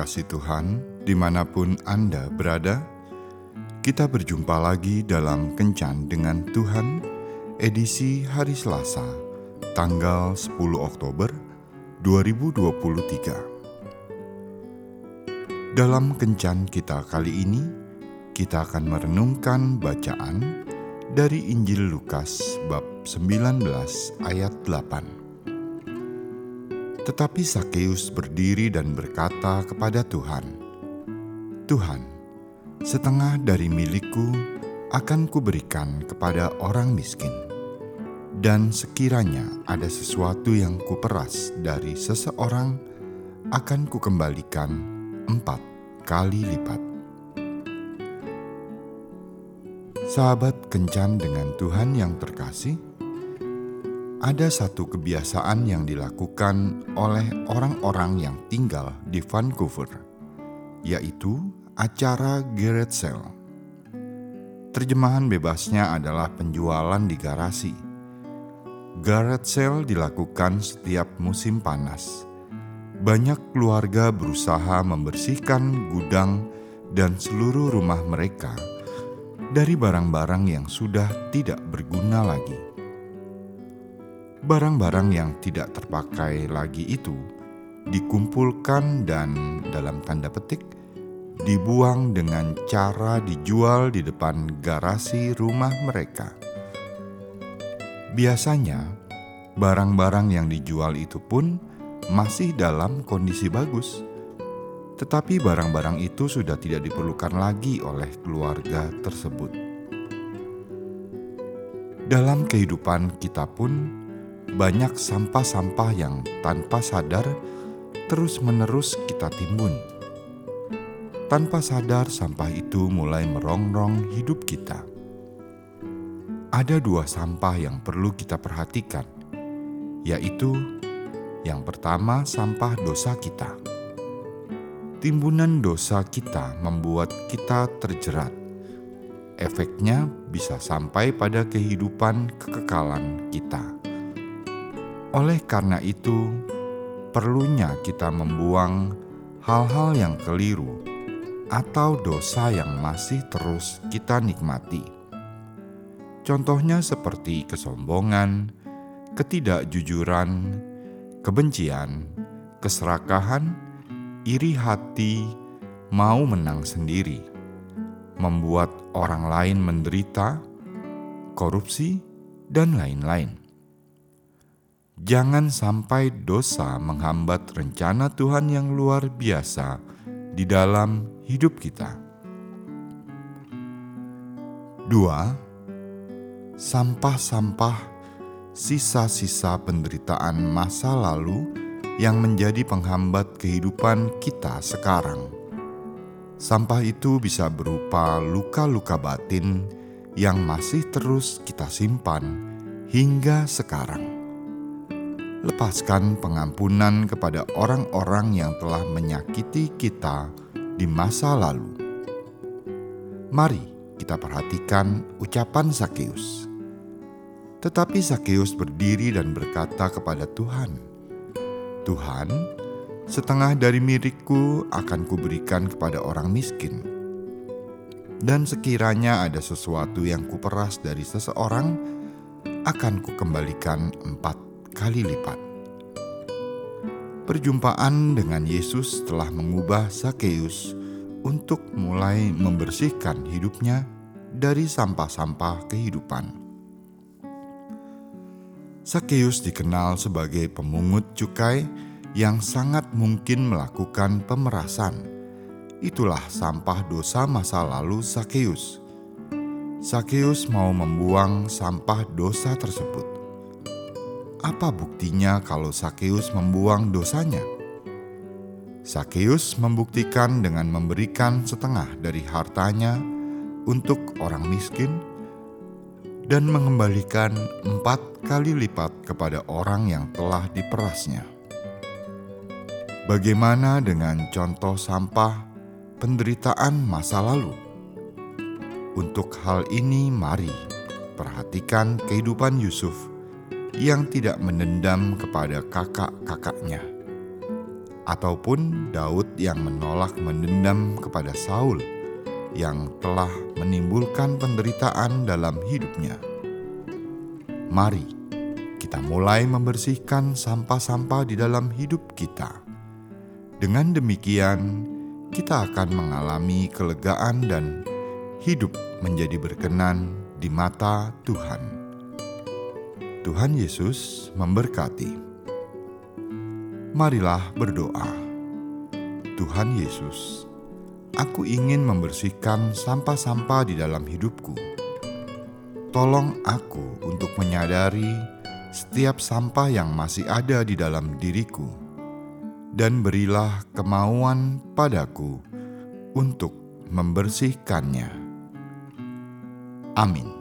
kasih Tuhan, di mana pun Anda berada, kita berjumpa lagi dalam Kencan dengan Tuhan, edisi hari Selasa, tanggal 10 Oktober 2023. Dalam Kencan kita kali ini, kita akan merenungkan bacaan dari Injil Lukas bab 19 ayat 8. Tetapi Sakeus berdiri dan berkata kepada Tuhan, "Tuhan, setengah dari milikku akan kuberikan kepada orang miskin, dan sekiranya ada sesuatu yang kuperas dari seseorang, akan kukembalikan empat kali lipat." Sahabat kencan dengan Tuhan yang terkasih, ada satu kebiasaan yang dilakukan oleh orang-orang yang tinggal di Vancouver, yaitu acara garage sale. Terjemahan bebasnya adalah penjualan di garasi. Garage sale dilakukan setiap musim panas. Banyak keluarga berusaha membersihkan gudang dan seluruh rumah mereka dari barang-barang yang sudah tidak berguna lagi barang-barang yang tidak terpakai lagi itu dikumpulkan dan dalam tanda petik dibuang dengan cara dijual di depan garasi rumah mereka. Biasanya, barang-barang yang dijual itu pun masih dalam kondisi bagus, tetapi barang-barang itu sudah tidak diperlukan lagi oleh keluarga tersebut. Dalam kehidupan kita pun, banyak sampah-sampah yang tanpa sadar terus-menerus kita timbun. Tanpa sadar, sampah itu mulai merongrong hidup kita. Ada dua sampah yang perlu kita perhatikan, yaitu yang pertama, sampah dosa kita. Timbunan dosa kita membuat kita terjerat. Efeknya bisa sampai pada kehidupan kekekalan kita. Oleh karena itu, perlunya kita membuang hal-hal yang keliru atau dosa yang masih terus kita nikmati. Contohnya seperti kesombongan, ketidakjujuran, kebencian, keserakahan, iri hati, mau menang sendiri, membuat orang lain menderita, korupsi, dan lain-lain. Jangan sampai dosa menghambat rencana Tuhan yang luar biasa di dalam hidup kita. Dua, sampah-sampah sisa-sisa penderitaan masa lalu yang menjadi penghambat kehidupan kita sekarang. Sampah itu bisa berupa luka-luka batin yang masih terus kita simpan hingga sekarang lepaskan pengampunan kepada orang-orang yang telah menyakiti kita di masa lalu. Mari kita perhatikan ucapan Sakeus. Tetapi Sakeus berdiri dan berkata kepada Tuhan, "Tuhan, setengah dari milikku akan kuberikan kepada orang miskin. Dan sekiranya ada sesuatu yang kuperas dari seseorang, akan kukembalikan empat kali lipat. Perjumpaan dengan Yesus telah mengubah Sakeus untuk mulai membersihkan hidupnya dari sampah-sampah kehidupan. Sakeus dikenal sebagai pemungut cukai yang sangat mungkin melakukan pemerasan. Itulah sampah dosa masa lalu Sakeus. Sakeus mau membuang sampah dosa tersebut apa buktinya kalau Sakeus membuang dosanya? Sakeus membuktikan dengan memberikan setengah dari hartanya untuk orang miskin dan mengembalikan empat kali lipat kepada orang yang telah diperasnya. Bagaimana dengan contoh sampah penderitaan masa lalu? Untuk hal ini, mari perhatikan kehidupan Yusuf yang tidak menendam kepada kakak-kakaknya. ataupun Daud yang menolak mendendam kepada Saul yang telah menimbulkan penderitaan dalam hidupnya. Mari kita mulai membersihkan sampah-sampah di dalam hidup kita. Dengan demikian, kita akan mengalami kelegaan dan hidup menjadi berkenan di mata Tuhan. Tuhan Yesus memberkati. Marilah berdoa. Tuhan Yesus, aku ingin membersihkan sampah-sampah di dalam hidupku. Tolong aku untuk menyadari setiap sampah yang masih ada di dalam diriku, dan berilah kemauan padaku untuk membersihkannya. Amin.